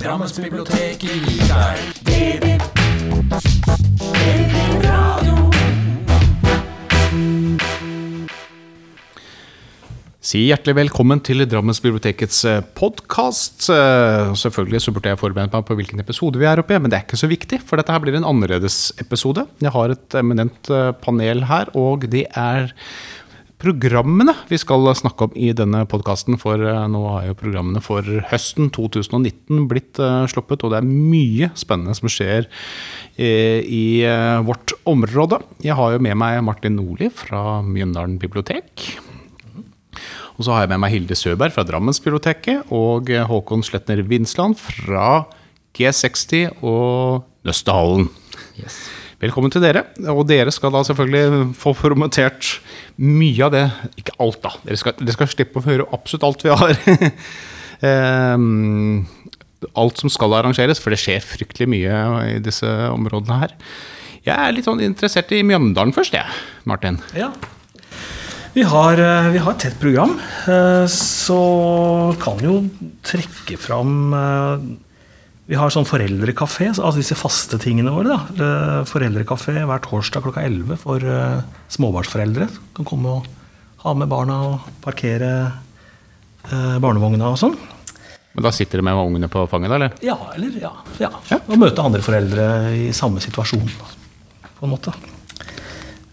Drammensbiblioteket gir deg DB. Radio. Si hjertelig velkommen til Drammensbibliotekets podkast. Selvfølgelig så burde jeg forberedt meg på hvilken episode vi er oppe i, men det er ikke så viktig, for dette her blir en annerledes episode. Jeg har et eminent eh, panel her, og det er programmene vi skal snakke om i denne podkasten. For eh, nå har jo programmene for høsten 2019 blitt eh, sluppet, og det er mye spennende som skjer eh, i vårt område. Jeg har jo med meg Martin Nordli fra Mjøndalen bibliotek. Og så har jeg med meg Hilde Søberg fra Drammensbiblioteket og Håkon Sletner Vinsland fra G60 og Nøstehallen. Velkommen til dere. Og dere skal da selvfølgelig få promotert mye av det Ikke alt, da. Dere skal, dere skal slippe å høre absolutt alt vi har. Ehm, alt som skal arrangeres, for det skjer fryktelig mye i disse områdene her. Jeg er litt sånn interessert i Mjøndalen først, jeg, Martin. Ja. Vi har, eh, vi har et tett program, eh, så kan jo trekke fram eh, Vi har sånn foreldrekafé, altså disse faste tingene våre. da. Foreldrekafé hver torsdag klokka 11 for småbarnsforeldre. Kan komme og ha med barna og parkere barnevogna og sånn. Men da sitter du med ungene på fanget, da, eller? Ja, eller ja, ja. Og møte andre foreldre i samme situasjon, på en måte.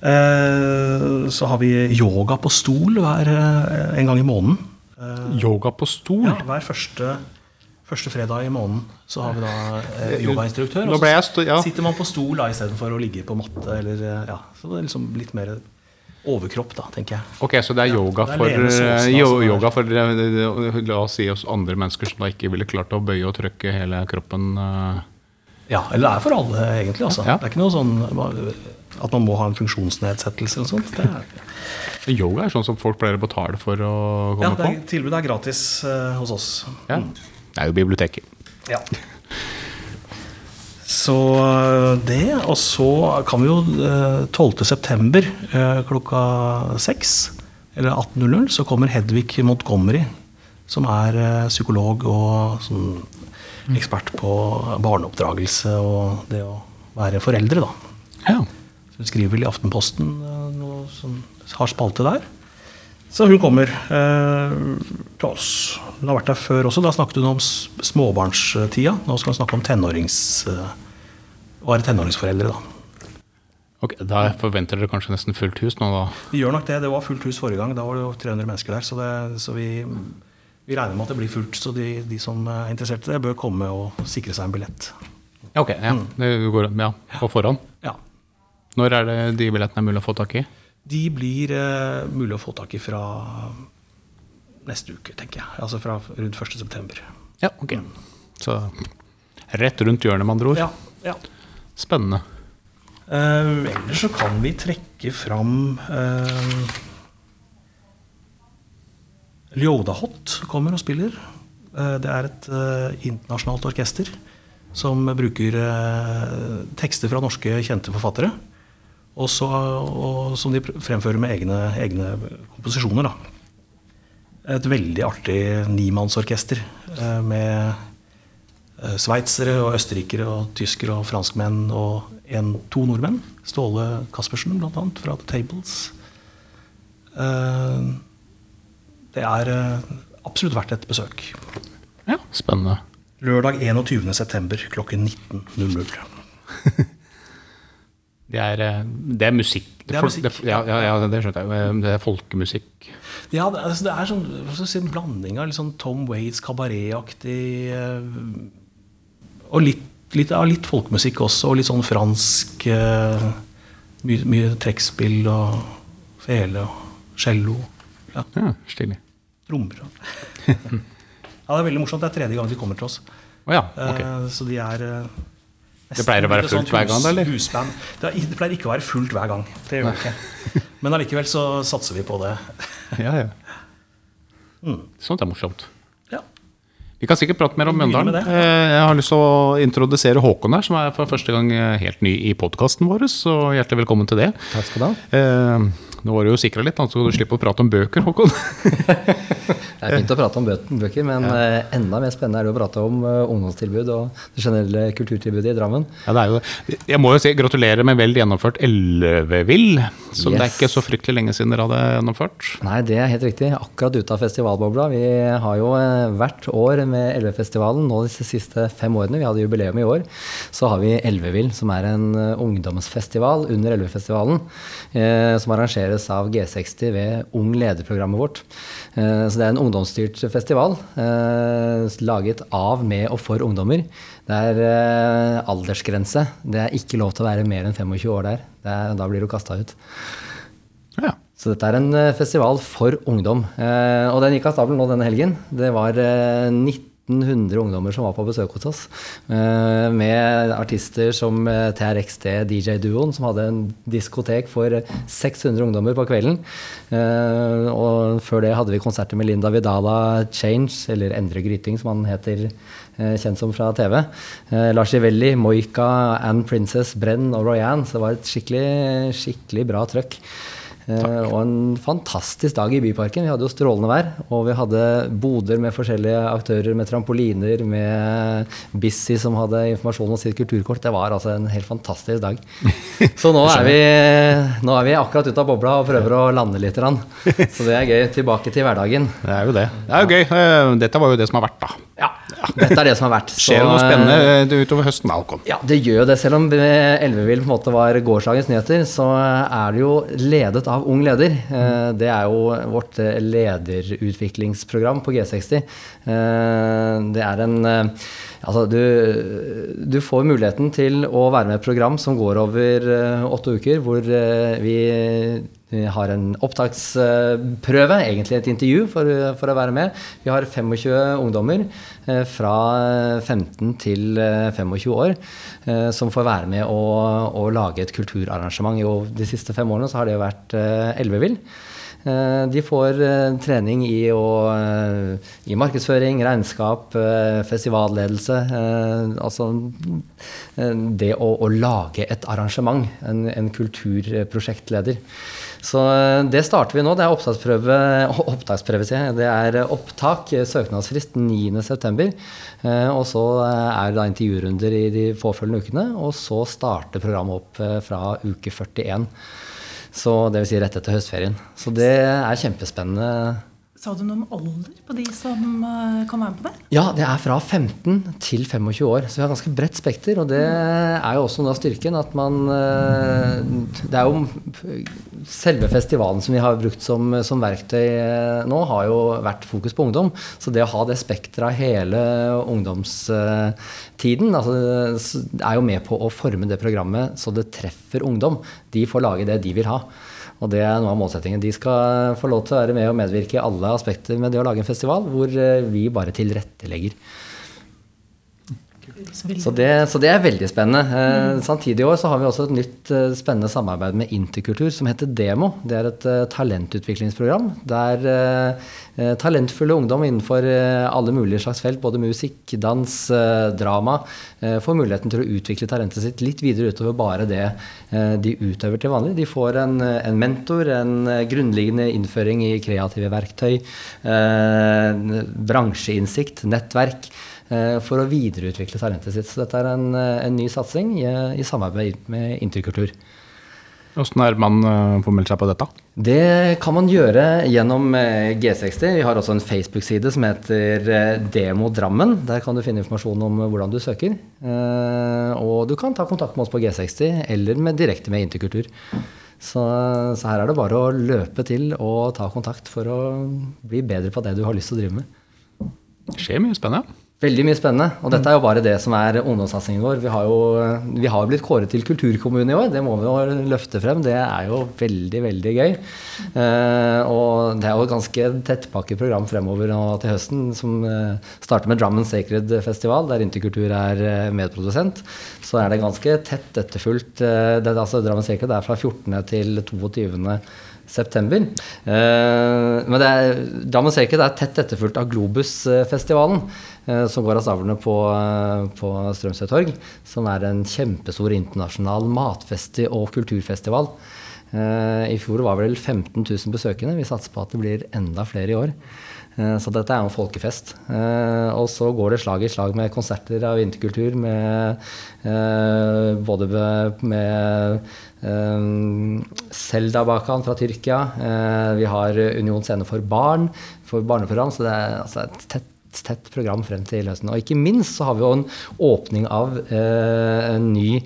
Uh, Så har vi yoga på stol hver, eh, en gang i måneden. Eh, Yoga på stol? Ja, hver første, første fredag i måneden så har vi da eh, yogainstruktør. Og så ja. sitter man på stol istedenfor å ligge på matte. Eller, eh, ja, så det er liksom litt mer overkropp, da, tenker jeg. Ok, så det er yoga det er for, eh, som er- yoga for eh, La oss si oss andre mennesker som da ikke ville klart å bøye og trykke hele kroppen. eh. Ja, eller det er for alle, egentlig. Altså. Ja. Det er ikke noe sånn at man må ha en funksjonsnedsettelse eller sånt. Det er, Yoga er sånn som folk pleier å betale for å ja, komme det er, tilbudet er gratis uh, hos oss. på. Ja. Det er jo biblioteket. Ja. Så øh, det, og så kan vi jo øh, 12. september øh, klokka 6, eller 18.00, så kommer Hedvig Montgomery, som er psykolog og sånn ekspert på barneoppdragelse og det å være foreldre, da. Ja. Hun skriver vel i Aftenposten noe som har spalte der. Så hun kommer eh, til oss. Hun har vært der før også. Da snakket hun om småbarnstida. Nå skal hun snakke om tenårings... eh, å være tenåringsforeldre, da. Ok, Da forventer dere kanskje nesten fullt hus nå, da. Vi gjør nok det. Det var fullt hus forrige gang. Da var det jo 300 mennesker der. Så, det, så vi, vi regner med at det blir fullt. Så de, de som er interessert i det, bør komme og sikre seg en billett. Ok, ja. Det går ja, på forhånd. Ja. Når er det de billettene er mulig å få tak i? De blir eh, mulig å få tak i fra neste uke, tenker jeg. Altså fra rundt 1. september. Ja, ok. Så rett rundt hjørnet, med andre ord. Ja, ja. Spennende. Uh, ellers så kan vi trekke fram uh, Ljodahot kommer og spiller. Uh, det er et uh, internasjonalt orkester som bruker eh, tekster fra norske kjente forfattere. Og, så, og som de fremfører med egne, egne komposisjoner. Da. Et veldig artig nimannsorkester eh, med eh, sveitsere og østerrikere og tyskere og franskmenn og en, to nordmenn. Ståle Caspersen, annet, fra The Tables. Eh, Det er absolutt verdt et besøk. Ja, spennende. Lørdag 21.9. klokken 19.00. Det er, det er musikk. Det er musikk. ja, ja, ja, det skjønte jeg. Det er folkemusikk. Ja, det, altså, det er sånn, si, en blanding av sånn Tom Waits kabaretaktig eh, Og litt, litt, ja, litt folkemusikk også, og litt sånn fransk eh, Mye, mye trekkspill og fele og cello. Ja, Ja, Stilig. trommer. ja, det er veldig morsomt. Det er tredje gang de kommer til oss. Oh, ja, okay. Eh, Så de er Det pleier å være fullt hver gang, eller? Husband. Er, det pleier ikke å være fullt hver gang. Det gjør det ikke. Men allikevel så satser vi på det. Ja, ja. Sånt er morsomt. Ja. Vi kan sikkert prate mer om Mjøndalen. Eh, Jeg har lyst til å introdusere Håkon her, som er for første gang helt ny i podkasten vår. Så hjertelig velkommen til det. Takk skal du ha. Eh, Nå var du jo sikra litt, så du slipper å prate om bøker, Håkon. Det er fint å prate om bøker, men ja. enda mer spennende er det å prate om eh, ungdomstilbud og det generelle kulturtilbudet i Drammen. Ja, det er jo det. Jeg må jo si gratulerer med vel gjennomført Elvevill. Så det er ikke så fryktelig lenge siden dere hadde gjennomført. Nei, det er helt riktig. Akkurat ute av festivalbobla. Vi har jo eh, hvert år med Elvefestivalen, nå disse siste fem årene, vi hadde jubileum i år, så har vi Elvevill, som er en eh, ungdomsfestival under Elvefestivalen, eh, som arrangeres arrangeres av G60 ved Ung leder-programmet vårt. Eh, så det er en ungdomsstyrt festival eh, laget av, med og for ungdommer. Det er eh, aldersgrense. Det er ikke lov til å være mer enn 25 år der. Er, da blir du kasta ut. Ja. Så dette er en festival for ungdom. Og den gikk av stabelen nå denne helgen. Det var 19 1500 ungdommer som var på besøk hos oss. Eh, med artister som eh, TRXD, DJ-duoen, som hadde en diskotek for 600 ungdommer på kvelden. Eh, og før det hadde vi konserter med Linda Vidala, Change, eller Endre Gryting, som han heter kjent som fra TV. Lars Ivelli, Moika, Anne Princess, Brenn og Royanne. Så det var et skikkelig, skikkelig bra trøkk. Eh, og en fantastisk dag i Byparken. Vi hadde jo strålende vær. Og vi hadde boder med forskjellige aktører, med trampoliner, med Bissi som hadde informasjon om sitt kulturkort. Det var altså en helt fantastisk dag. Så nå er vi, nå er vi akkurat ute av bobla og prøver å lande litt. Så det er gøy. Tilbake til hverdagen. Det er jo det. Det er jo gøy. Eh, Dette var jo det som har vært, da. Ja, dette er det som har vært. Skjer det noe eh, spennende utover høsten, Alcon? Ja, det gjør det. Selv om Elvevill på en måte var gårsdagens nyheter, så er det jo ledet av Ung leder. Eh, Det er jo vårt eh, lederutviklingsprogram på G60. Eh, Det er en eh, Altså, du, du får muligheten til å være med i et program som går over eh, åtte uker, hvor eh, vi har en opptaksprøve, egentlig et intervju, for, for å være med. Vi har 25 ungdommer eh, fra 15 til eh, 25 år som får være med å, å lage et kulturarrangement. Jo, de siste fem årene har det vært Elvevill. Eh, De får eh, trening i, å, eh, i markedsføring, regnskap, festivalledelse. Altså det å, å lage et arrangement. En, en kulturprosjektleder. Så det starter vi nå. Det er opptaksprøve, opptaksprøve sier jeg. Det er opptak, søknadsfrist 9.9. Og så er det da intervjurunder i de påfølgende ukene. Og så starter programmet opp fra uke 41. Så det vil si rett etter høstferien. Så det er kjempespennende. Sa du noe om alder på de som eh, kan være med på det? Ja, det er fra 15 til 25 år, så vi har ganske bredt spekter. Og det er jo også noe av styrken at man eh, Det er jo selve festivalen som vi har brukt som, som verktøy eh, nå, har jo vært fokus på ungdom. Så det å ha det spekteret av hele ungdomstiden altså, er jo med på å forme det programmet så det treffer ungdom. De får lage det de vil ha. Og det er noe av målsettingen. De skal få lov til å være med og medvirke i alle aspekter med det å lage en festival, hvor eh, vi bare tilrettelegger. Så det, så det er veldig spennende. Eh, samtidig i år så har vi også et nytt eh, spennende samarbeid med Interkultur som heter Demo. Det er et eh, talentutviklingsprogram der talentfulle ungdom innenfor alle mulige slags felt, både musikk, dans, drama, får muligheten til å utvikle talentet sitt litt videre utover bare det de utøver til vanlig. De får en, en mentor, en grunnleggende innføring i kreative verktøy, eh, bransjeinnsikt, nettverk for å videreutvikle talentet sitt. Så dette er en, eh, en ny satsing i, i samarbeid med Interkultur. Hvordan er man formelt får meldt seg på dette? Det kan man gjøre gjennom eh, G60. Vi har også en Facebook-side som heter eh, Demo Drammen. Der kan du finne informasjon om eh, hvordan du søker. Eh, Og du kan ta kontakt med oss på G60 eller med, direkte med Interkultur. Så, så her er det bare å løpe til og ta kontakt for å bli bedre på det du har lyst til å drive med. Det skjer mye spennende. Veldig mye spennende. Og dette er jo bare det som er ungdomssatsingen vår. Vi har jo vi har blitt kåret til kulturkommune i år. Det må vi jo løfte frem. Det er jo veldig, veldig gøy. Eh, og det er jo et ganske tettpakket program fremover nå til høsten, som eh, starter med Drammen Sacred Festival, der Interkultur er eh, medprodusent. Så er det ganske tett etterfulgt. Eh, det, altså Drammen Sacred er fra 14. til 22 september. Eh, men er, ikke, det er tett etterfulgt av Globusfestivalen, eh, som går av stavlene på, eh, på Strømsø torg. Som er en kjempestor internasjonal matfesti- og kulturfestival. I fjor var vel 15 000 besøkende. Vi satser på at det blir enda flere i år. Så dette er jo en folkefest. Og så går det slag i slag med konserter av vinterkultur, med både med- Selda Bakan fra Tyrkia. eh, Vi har Union Scene for barn, for barneprogram. Så det er altså et tett tett program frem til høsten. Og ikke minst så har vi jo en åpning av eh, en ny,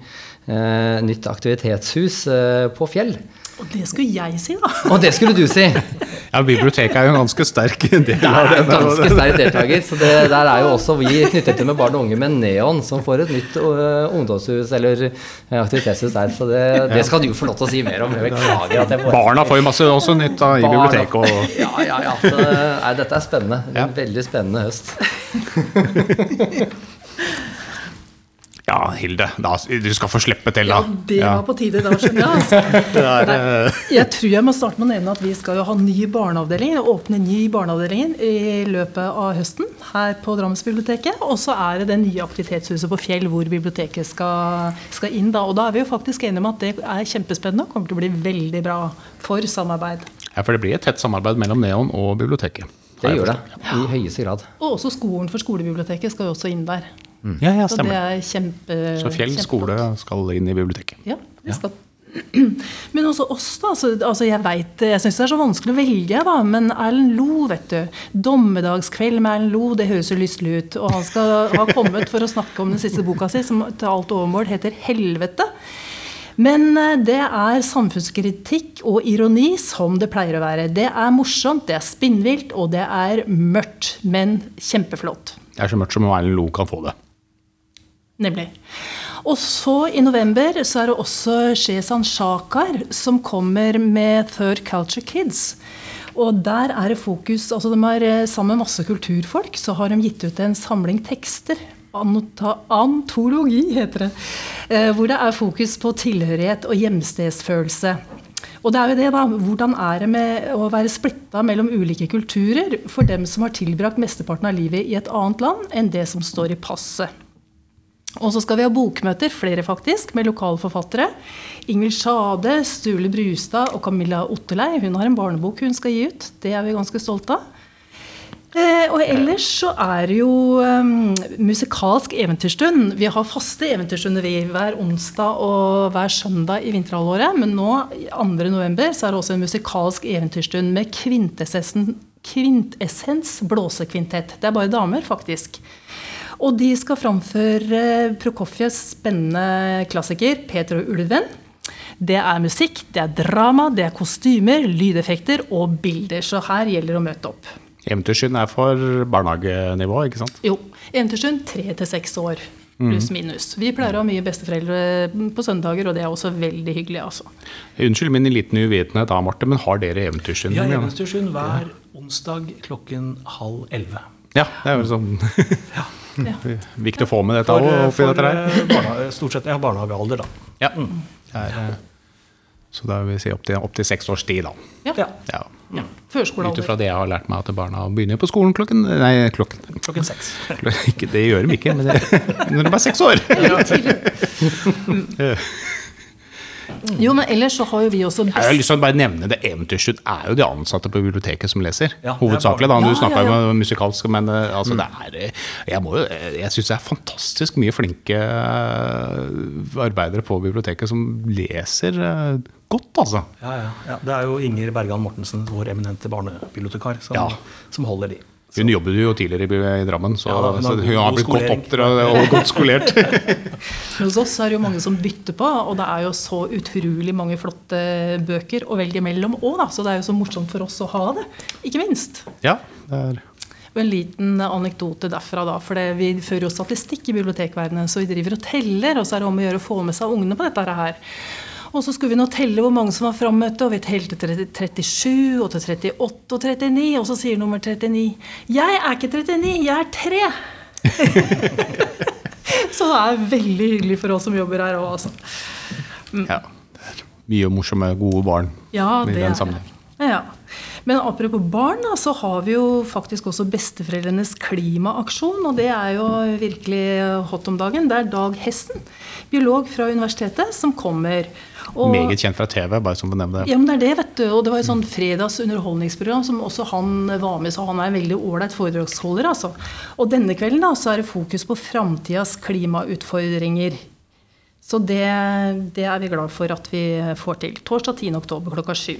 eh, nytt aktivitetshus eh, på Fjell. Og det skulle jeg si, da. Og det skulle du si! Ja, Biblioteket er jo en ganske sterk del av Det Det er en ganske sterk deltaker. Så det, der er jo også vi knyttet til med barn og unge med Neon, som får et nytt ungdomshus eller aktivitetshus der. Så det, det skal du få lov til å si mer om. Jeg beklager at jeg får Barna får jo masse også nytt da, i biblioteket. Og, Ja, ja, ja. Så, nei, dette er spennende. En veldig spennende høst. ja, Hilde, da, du skal få slippe til, da. Ja, det Ja. var på tide da, skjønner jeg. Altså. Det Nei, eh, jeg tror jeg må starte med å nevne at vi skal jo ha ny barneavdeling, åpne ny barneavdeling i løpet av høsten her på Drammensbiblioteket. Og så er det det nye aktivitetshuset på Fjell hvor biblioteket skal, skal inn. da. Og da er vi jo faktisk enige om at det er kjempespennende og kommer til å bli veldig bra for samarbeid. ja, for det blir et tett samarbeid mellom Neon og biblioteket. Det gjør det. I høyeste grad. Og også skolen for skolebiblioteket skal jo også inn der. Ja, ja, Så det er kjempe, Så Fjell skole skal inn i biblioteket. Ja, vi skal. Men også oss, da. Altså, altså jeg vet, jeg syns det er så vanskelig å velge, da. Men Erlend Lo, vet du. 'Dommedagskveld med Erlend Lo', det høres jo lystelig ut. Og han skal ha kommet for å snakke om den siste boka si, som til alt overmål heter 'Helvete'. Men eh, det er samfunnskritikk og ironi som det pleier å være. Det er morsomt, det er spinnvilt, og det er mørkt, men kjempeflott. Det er så mørkt som Erlend Lo kan få det. Nemlig. Og så i november så er det også Shezan Shakar som kommer med Third Culture Kids. Og der er det fokus altså de har eh, Sammen med masse kulturfolk så har de gitt ut en samling tekster. Anota, antologi, heter det. Eh, hvor det er fokus på tilhørighet og hjemstedsfølelse. Og det er jo det da, Hvordan er det med å være splitta mellom ulike kulturer for dem som har tilbrakt mesteparten av livet i et annet land enn det som står i passet? Og så skal vi ha bokmøter, flere faktisk, med lokale forfattere. Ingvild Sjade, Sturle Brustad og Camilla Otterlei. Hun har en barnebok hun skal gi ut. Det er vi ganske stolte av. Eh, og ellers så er det jo um, musikalsk eventyrstund. Vi har faste eventyrstunder vi hver onsdag og hver søndag i vinterhalvåret. Men nå, 2.11, så er det også en musikalsk eventyrstund med kvintessensen Kvintessens blåsekvintett. Det er bare damer, faktisk. Og de skal framføre Prokofjes spennende klassiker 'Peter og ulven'. Det er musikk, det er drama, det er kostymer, lydeffekter og bilder. Så her gjelder det å møte opp. Eventyrsskyen er for barnehagenivå, ikke sant? Jo, Eventyrstund tre til seks år. Pluss minus. Vi pleier å ha mye besteforeldre på søndager, og det er også veldig hyggelig. altså. Unnskyld min liten uvitenhet da, Marte, men har dere eventyrsskyen? Ja, Ja, Eventyrsund hver onsdag klokken halv elleve. ja, det er jo sånn Ja. Viktig å få med dette òg oppi dette her. eh, barna, stort sett ja, barnehagealder, da. Ja. Mm. er, eh, så da vil vi si opp til, opp seks års tid, da. Ja. Ja, Ja. ja. Ut ifra det jeg har lært meg at barna begynner på skolen klokken Nei, klokken klokken seks. ikke, Det gjør de ikke, men det, når de er seks år. Jo, men ellers så har jo vi også Jeg har lyst til å bare nevne det Det er jo de ansatte på biblioteket som leser. Ja, Hovedsakelig, da. Du Ja, snakka ja, jo om musikalsk, men altså, mm. det er eh, Jeg, må jeg syns det er fantastisk mye flinke eh, arbeidere på biblioteket som leser eh, godt, altså. Ja, ja, ja. Det er jo Inger Bergan Mortensen, vår eminente barnebibliotekar, som, Ja. som holder de. Hun jobbet jo tidligere i, Drammen, så, Ja da, så hun har blitt godt oppdratt og godt skolert. Hos oss er det jo mange som bytter på, og det er jo så utrolig mange flotte bøker å velge mellom òg. Så det er jo så morsomt for oss å ha det. Ikke minst. ja, det er Og en liten anekdote derfra, da. For det, vi fører jo statistikk i bibliotekverdenen, så vi driver og teller, og så er det om å gjøre å få med seg ungene på dette her. Og så skulle vi nå telle hvor mange som var frammøtte, og vi telte til 37, og til 38 og 39, og så sier nummer 39 Jeg er ikke 39, jeg er 3! så det er veldig hyggelig for oss som jobber her òg, altså. Ja. Det er mye morsomme, gode barn Ja, i den sammenheng. Ja. Men apropos barn, da, så har vi jo faktisk også Besteforeldrenes klimaaksjon. Og det er jo virkelig hot om dagen. Det er Dag Hessen, biolog fra universitetet, som kommer. Og, Meget kjent fra TV, bare som du nevnte Ja, men det er det, vet du. Og det var et sånn fredags underholdningsprogram som også han eh, var med så han er en veldig ålreit foredragsholder, altså. Og denne kvelden da, så er det fokus på framtidas klimautfordringer. Så det, det, er vi glad for at vi får til. Torsdag 10.10 klokka 7.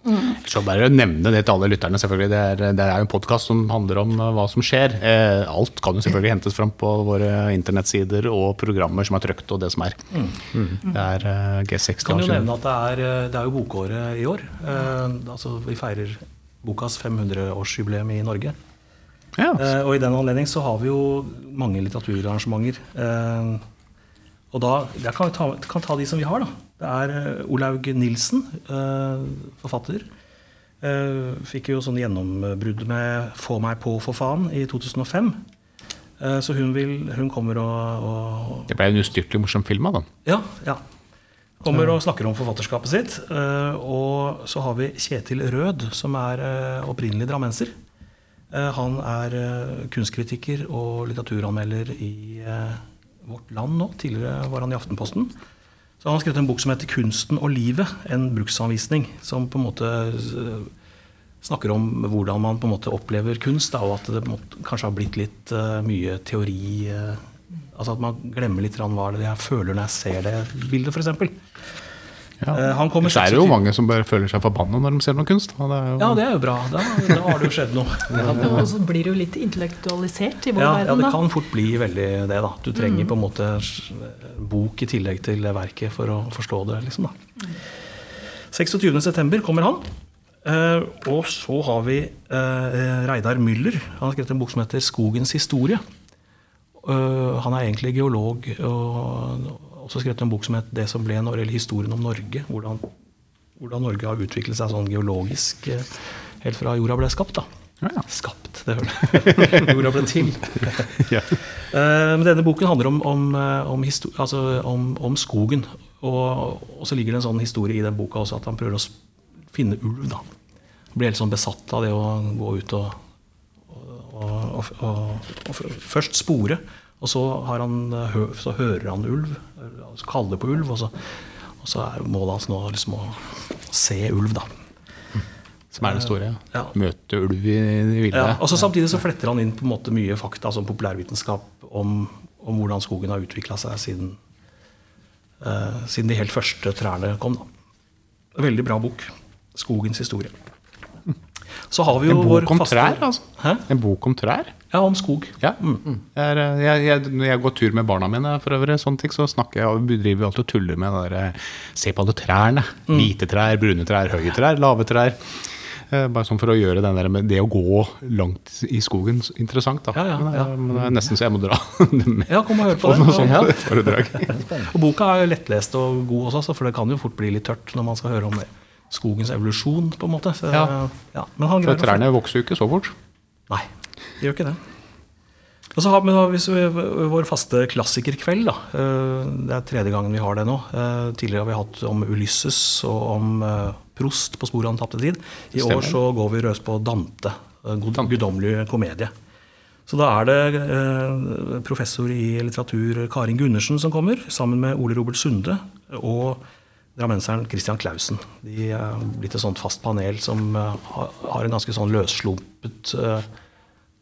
Mm. Så bare nevne det til alle lytterne. selvfølgelig. Det er, det er jo en podkast som handler om eh, hva som skjer. Eh, alt kan jo selvfølgelig hentes fram på våre internettsider og programmer som er trykt, og det som er. Mm. mm. Det er eh, G60. Kan jo nevne at det er, eh, det er jo bokåret i år. Eh, altså Vi feirer bokas 500-årsjubileum i Norge. Ja. Eh, og i den anledning så har vi jo mange litteraturarrangementer. og da kan vi ta, kan ta de som vi har, da. Det er eh, Olaug Nilsen, eh, forfatter. Eh, fikk jo sånn gjennombrudd med 'Få meg på, for faen' i 2005. Eh, så hun, vil, hun kommer og, og Det ble en ustyrtelig morsom film av den. ja, ja. Kommer og snakker om forfatterskapet sitt. Og så har vi Kjetil Rød, som er opprinnelig drammenser. Han er kunstkritiker og litteraturanmelder i Vårt Land nå. Tidligere var han i Aftenposten. Så han har skrevet en bok som heter 'Kunsten og livet', en bruksanvisning. Som på en måte eh, snakker om hvordan man på en måte opplever kunst, da, og at det kanskje har blitt litt uh, mye teori. Uh, altså at man glemmer litt hva det jeg føler når jeg ser det bildet, f.eks. Ja. Eh, han kommer Så er det jo mange som bare føler seg forbanna når de ser noe kunst. Og det er jo, Ja, det er jo bra. Da, da har det jo skjedd noe. Og så blir det jo litt intellektualisert i vår Ja, ja, verden, det da. kan fort bli veldig det, da. Du trenger på en måte bok i tillegg til verket for å forstå det, liksom, da. 26.9. kommer han. Eh, og så har vi eh, Reidar Müller. Han har skrevet en bok som heter 'Skogens historie'. Eh, han er egentlig geolog og også skrevet en bok som heter 'Det som ble Norge', eller historien om Norge'. Hvordan, hvordan Norge har utviklet seg sånn geologisk eh, helt fra jorda ble skapt. da. Ja, ja. Skapt, det hører du. jorda ble til. Ja. Eh, Men denne boken handler om, om, eh, om, altså om, om skogen. Og, og så ligger det en sånn historie i den boka også, at han prøver å finne ulv. da. Blir helt sånn besatt av det å gå ut og, og, og, først spore. Og så, har han, eh, så hører han ulv, altså kaller på ulv. Og så, og så er målet hans nå liksom å se ulv, da. Som er det store. Ja. Møte ulv i det ville. Ja, og så Samtidig så fletter han inn på en måte mye fakta, altså populærvitenskap, om, om hvordan skogen har utvikla seg siden, uh, siden de helt første trærne kom. Da. Veldig bra bok. 'Skogens historie'. Så har vi jo En bok om faste- trær, altså. Hæ? En bok om trær? Ja, om skog. Ja. Jeg, er, eh, jeg, jeg, når jeg går tur med barna mine, for øvrig, sånne ting, så snakker jeg og driver alltid og tuller med det der, eh, Se på alle trærne. Hvite trær, brune trær, høye trær, lave trær. Eh, Bare sånn for å gjøre den der med det å gå langt i skogen interessant. Da. Ja, ja, ja. men det er nesten så jeg må dra med Ja, kom og hør på på det. sånt. Og boka er lettlest og god også, altså, for det kan jo fort bli litt tørt når man skal høre om det. Skogens evolusjon, på en måte. Så, Ja. ja. Men han For trærne vokser jo ikke så fort. Nei, de gjør ikke det. Og så har vi hvis vi, vår faste klassikerkveld. Da. Eh, Det er tredje gangen vi har det nå. Eh, Tidligere har vi hatt om Ulysses og om eh, Prost på sporet av den tapte tid. I Stemmer. år så går vi løs på Dante, en god- guddommelig komedie. Så da er det professor i litteratur Karin Gundersen som kommer, sammen med Ole Robert Sunde og drammenseren Christian Clausen. De er blitt et sånt fast panel som eh, har- en ganske sånn løsslumpet, eh,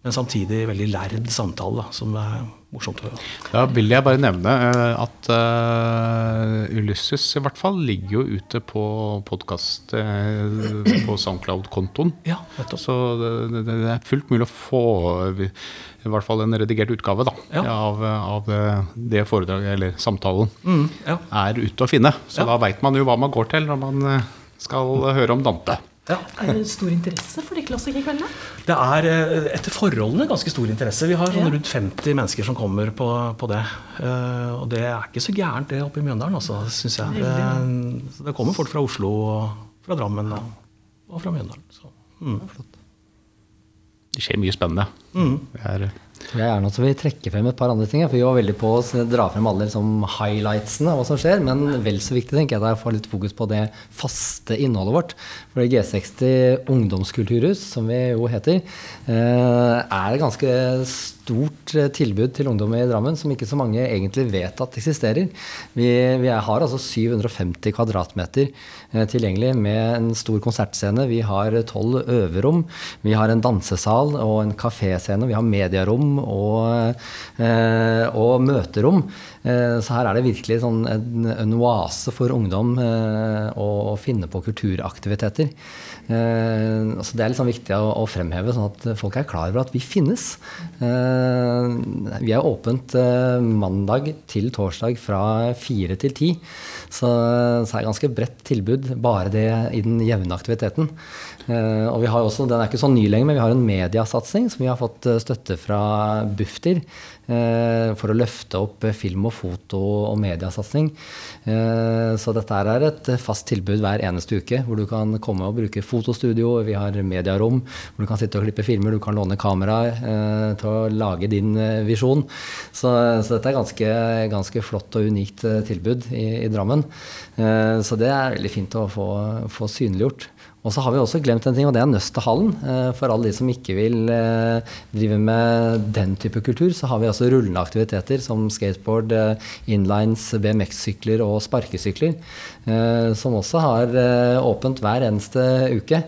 men samtidig veldig lærd samtale, da, som er morsomt å høre. Da vil jeg bare nevne eh, at eh, Ulysses i hvert fall ligger jo ute på podkast på Soundcloud-kontoen. Ja. Så det, det, er fullt mulig å få eh, i hvert fall en redigert utgave da, Ja. av, av eh, det foredraget, eller samtalen, Mm, ja. er ute å finne. Så da veit man jo hva man går til når man eh, skal høre om Dante. Ja. Er det stor interesse for de klassikerkveldene? Det er eh, etter forholdene ganske stor interesse. Vi har sånn Ja. rundt 50 mennesker som kommer på, på det. Eh, Og det er ikke så gærent det oppe i Mjøndalen, altså, syns jeg. Det, det kommer folk fra Oslo og fra Drammen og, og fra Mjøndalen. Så. Mm. Det skjer mye spennende. Det er, Jeg er gjerne også vil trekke frem et par andre ting. For vi var veldig på å dra frem alle liksom, highlightsene av hva som skjer. Men vel så viktig tenker jeg det er å få litt fokus på det faste innholdet vårt. For G60 Ungdomskulturhus, som vi jo heter, eh, er et ganske stort eh, tilbud til ungdom i Drammen som ikke så mange egentlig vet at eksisterer. Vi, vi har altså 750 kvadratmeter eh, tilgjengelig med en stor konsertscene. Vi har tolv øverom. Vi har en dansesal og en kaféscene. Vi har medierom og, eh, og møterom. Eh, så her er det virkelig sånn en, en oase for ungdom eh, å, å finne på kulturaktiviteter. Eh, altså det er sånn viktig å, å fremheve, sånn at folk er klar over at vi finnes. Vi er åpent mandag til torsdag fra fire til ti. Så, så er det ganske bredt tilbud, bare det i den jevne aktiviteten. Eh, og vi har også, Den er ikke så ny lenger, men vi har en mediasatsing som vi har fått eh, støtte fra Bufdir eh, for å løfte opp film og foto og mediasatsing. Eh, så dette er et fast tilbud hver eneste uke, hvor du kan komme og bruke fotostudio. Vi har mediarom hvor du kan sitte og klippe filmer, du kan låne kamera eh, til å lage din visjon. Så, så dette er ganske, ganske flott og unikt tilbud i, i Drammen. Eh, så det er veldig fint å få, få synliggjort. Og så har vi også glemt en ting, og det er Nøstehallen. Eh, For alle de som ikke vil eh, drive med den type kultur, så har vi også rullende aktiviteter som skateboard, inlines, BMX-sykler og sparkesykler. Som også har åpent hver eneste uke.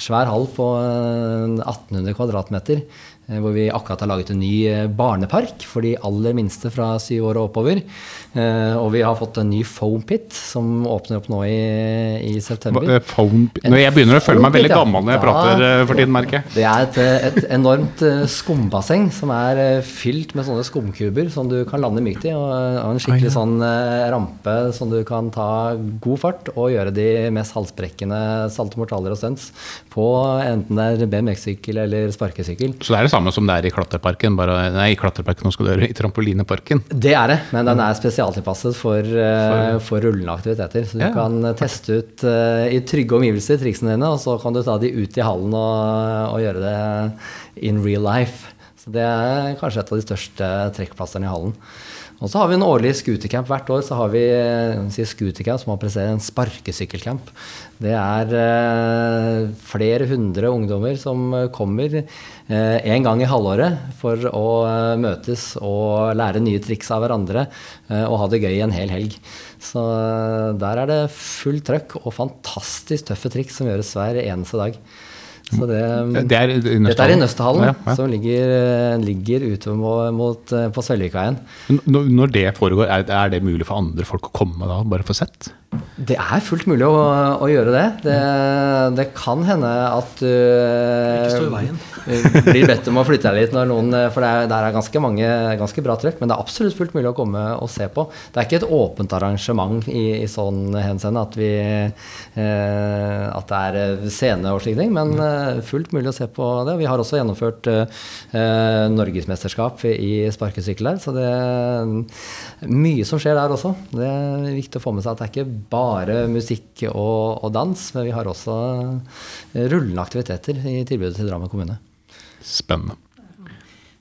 Svær hall på eh, 1800 kvadratmeter. Eh, Hvor vi akkurat har laget en ny eh, barnepark for de aller minste fra syv år og oppover. Eh, Og vi har fått en ny foam pit som åpner opp nå i, i september. eh, pit. Nå, jeg begynner å føle meg veldig gammel når jeg prater for tiden, merker jeg. Det er et, et enormt skumbasseng som er fylt med sånne skumkuber som du kan lande mykt i, og, og en skikkelig sånn eh, rampe som du kan ta god fart og gjøre de mest halsbrekkende saltomortaler og stunts på enten det er BMX-sykkel eller sparkesykkel. Så det er samme som det er i klatreparken, bare Nei, i klatreparken, nå skal du høre i trampolineparken. Det er det, men den er spesialtilpasset for, eh, for rullende aktiviteter. Så du Ja. kan teste ut uh, i trygge omgivelser triksene dine, og så kan du ta de ut i hallen og, og gjøre det in real life. Så det er kanskje et av de største trekkplassene i hallen. Og så har vi en årlig scootercamp. Hvert år så har vi eh, si scootercamp som appellerer en sparkesykkelcamp. Det er eh, flere hundre ungdommer som kommer kommer eh, en gang i halvåret for å eh, møtes og lære nye triks av hverandre eh, og ha det gøy en hel helg. Så eh, der er det full trøkk og fantastisk tøffe triks som gjøres hver eneste dag. Så det, Det er i dette er i Nøstehallen, Ja, ja. som ligger, eh, ligger ute mot, mot, eh, på Sølvikveien. Når det foregår, er, er det mulig for andre folk å komme da, bare for sett? Det er fullt mulig å, å gjøre det. det. Det kan hende at du i veien. blir bedt om å flytte deg litt noen For det er, der er ganske mange ganske bra trøkk, men det er absolutt fullt mulig å komme og se på. Det er ikke et åpent arrangement i, i sånn henseende at vi eh, At det er eh, scene og slike ting, men eh, fullt mulig å se på det. Vi har også gjennomført eh, norgesmesterskap i sparkesykkel der, så det er mye som skjer der også. Det er viktig å få med seg at det er ikke bare musikk og, og dans, men vi har også eh, rullende aktiviteter i tilbudet til Drammen kommune. Spennende.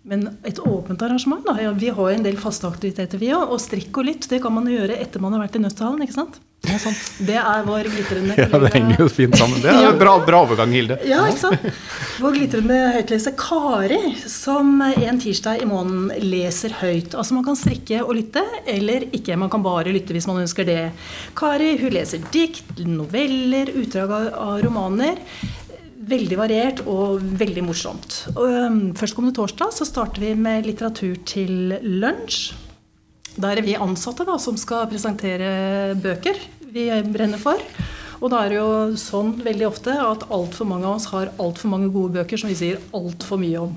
Men et åpent arrangement, da. Ja, vi har en del faste aktiviteter, vi òg. Og strikk og litt, det kan man jo gjøre etter man har vært i Nøsthallen, ikke sant? Det er sant. Det er vår glitrende Ja, det henger jo fint sammen. Det er en bra, bra overgang, Hilde. Ja, ikke sant? Vår glitrende høytleser Kari, som en tirsdag i måneden leser høyt. Altså man kan strikke og lytte, eller ikke. Man kan bare lytte hvis man ønsker det. Kari hun leser dikt, noveller, utdrag av- romaner. Veldig variert og veldig morsomt. Førstkommende torsdag så starter vi med litteratur til lunsj. Da er vi ansatte da, som skal presentere bøker vi brenner for. Og da er det jo sånn veldig ofte at altfor mange av oss har altfor mange gode bøker som vi sier altfor mye om.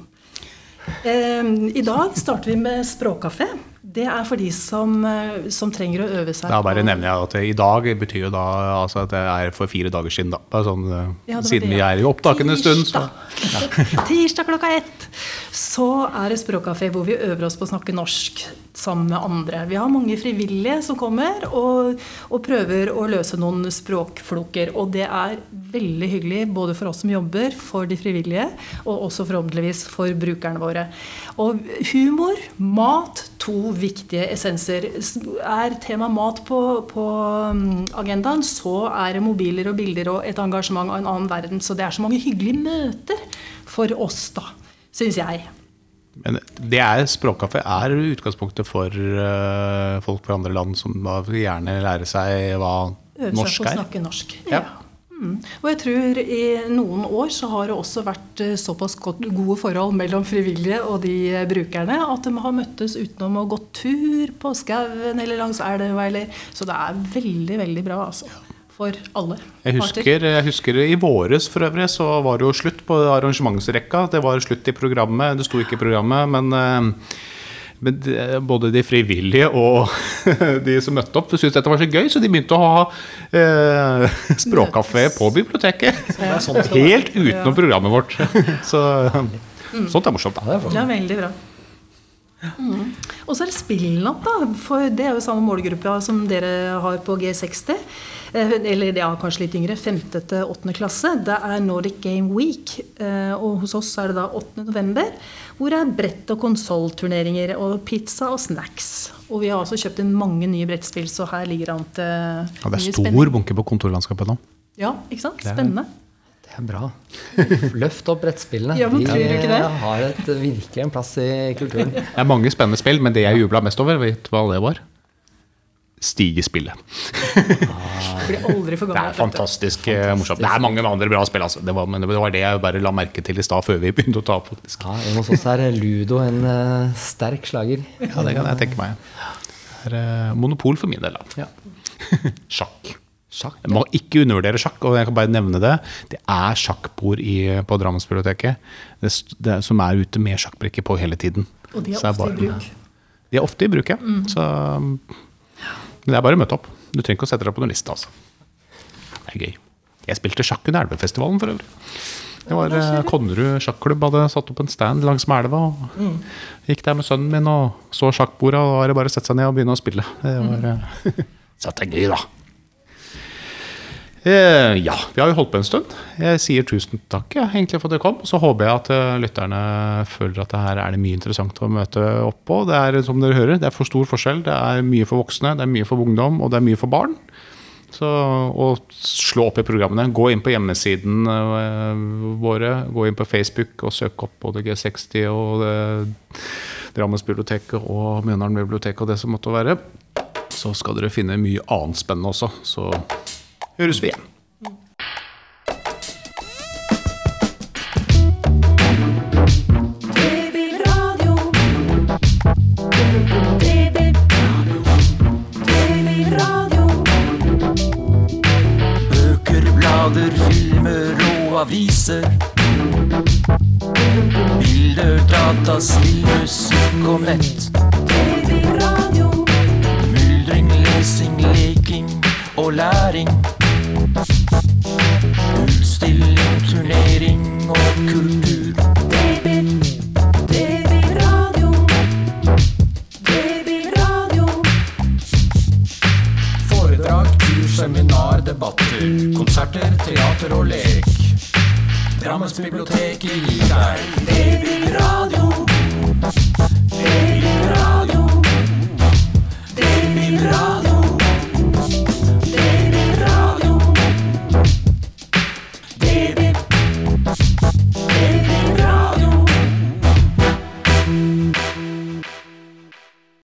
Eh, I dag starter vi med språkkafé. Det er for de som, eh, som trenger å øve seg. Da bare nevner jeg at i dag betyr jo da altså at det er for fire dager siden. da. Sånn, eh, Ja, siden det, vi er i opptakende stund. Så. Ja. Tirsdag klokka ett så er det språkkafé hvor vi øver oss på å snakke norsk sammen med andre. Vi har mange frivillige som kommer og, og prøver å løse noen språkfloker. Og det er veldig hyggelig både for oss som jobber, for de frivillige, og også forhåpentligvis for brukerne våre. Og humor, mat, to viktige essenser. Er tema mat på, på um, agendaen, så er det mobiler og bilder og et engasjement av en annen verden. Så det er så mange hyggelige møter for oss, da, syns jeg. Men det er, Språkkafé er utgangspunktet for uh, folk fra andre land som gjerne lære seg hva Øve norsk seg på å er. snakke norsk. Ja. Mm. Og jeg tror i noen år så har det også vært eh, såpass gode forhold mellom frivillige og de eh, brukerne at de har møttes utenom å gå tur på skauen eller langs elva eller Så det er veldig, veldig bra, altså. For alle Jeg husker, jeg husker I våres for øvrig så var det jo slutt på arrangementsrekka. Det var slutt i programmet. Det sto ikke i programmet, men, eh, men både de frivillige og de som møtte opp, syntes dette var så gøy, så de begynte å ha eh, språkkafé på biblioteket. sånn Helt utenom programmet vårt. Så sånt er morsomt. da. Er veldig bra. Mm. Og så er det spillnatt, da. For det er jo samme målgruppe som dere har på G60. Eh, Eller ja, kanskje litt yngre. 5. til 8. klasse. Det er Nordic Game Week. eh, Og hos oss er det da 8. november. Hvor det er brett- og konsollturneringer og pizza og snacks. Og vi har også kjøpt inn mange nye brettspill, så her ligger det an til Ja, det er stor spenning. bunke på kontorlandskapet nå. Ja, ikke sant? Spennende. Det er bra. Løft opp brettspillene. Ja, men De tror du ikke det? har et, virkelig en plass i kulturen. Det er mange spennende spill, men det jeg jubla mest over, vet du hva det var? Stigespillet. Blir aldri for Det er fantastisk fantastisk, morsomt. Det er mange andre bra spill, altså. Det var, men det var det jeg bare la merke til i stad, før vi begynte å ta opp. faktisk. Ja, hjemme hos oss er Ludo en uh, sterk slager. Ja, det kan jeg tenke meg. Det er uh, monopol for min del. da. Ja. Sjakk. Sjakk. Jeg må ikke undervurdere sjakk, og jeg kan bare nevne det. Det er sjakkbord i, på Drammensbiblioteket det, det, som er ute med sjakkbrikker på hele tiden. Og de er ofte i bruk. De er ofte i bruk, ja. Så men det er bare å møte opp. Du trenger ikke å sette deg på noen liste. altså. Det er gøy. Jeg spilte sjakk under Elvefestivalen for øvrig. Det var eh, Konnerud sjakklubb hadde satt opp en stand langs med elva. og Gikk der med sønnen min og så sjakkbordet, og da var det bare å sette seg ned og begynne å spille. Det var mm. Så det er gøy, da. Eh, ja, vi har jo holdt på en stund. Jeg sier tusen takk ja, egentlig for at dere kom. Så håper jeg at uh, lytterne føler at det her er det mye interessant å møte opp på. Det er som dere hører, det er for stor forskjell. Det er mye for voksne, det er mye for ungdom, og det er mye for barn. Så å slå opp i programmene. Gå inn på hjemmesiden uh, våre. Gå inn på Facebook og søk opp både G60 og uh, Drammensbiblioteket og Mjøndalen bibliotek og det som måtte være. Så skal dere finne mye annet spennende også. Så høres vi igjen. Aviser. Bilder, data, spill, musikk og nett. Lek. Gir deg Baby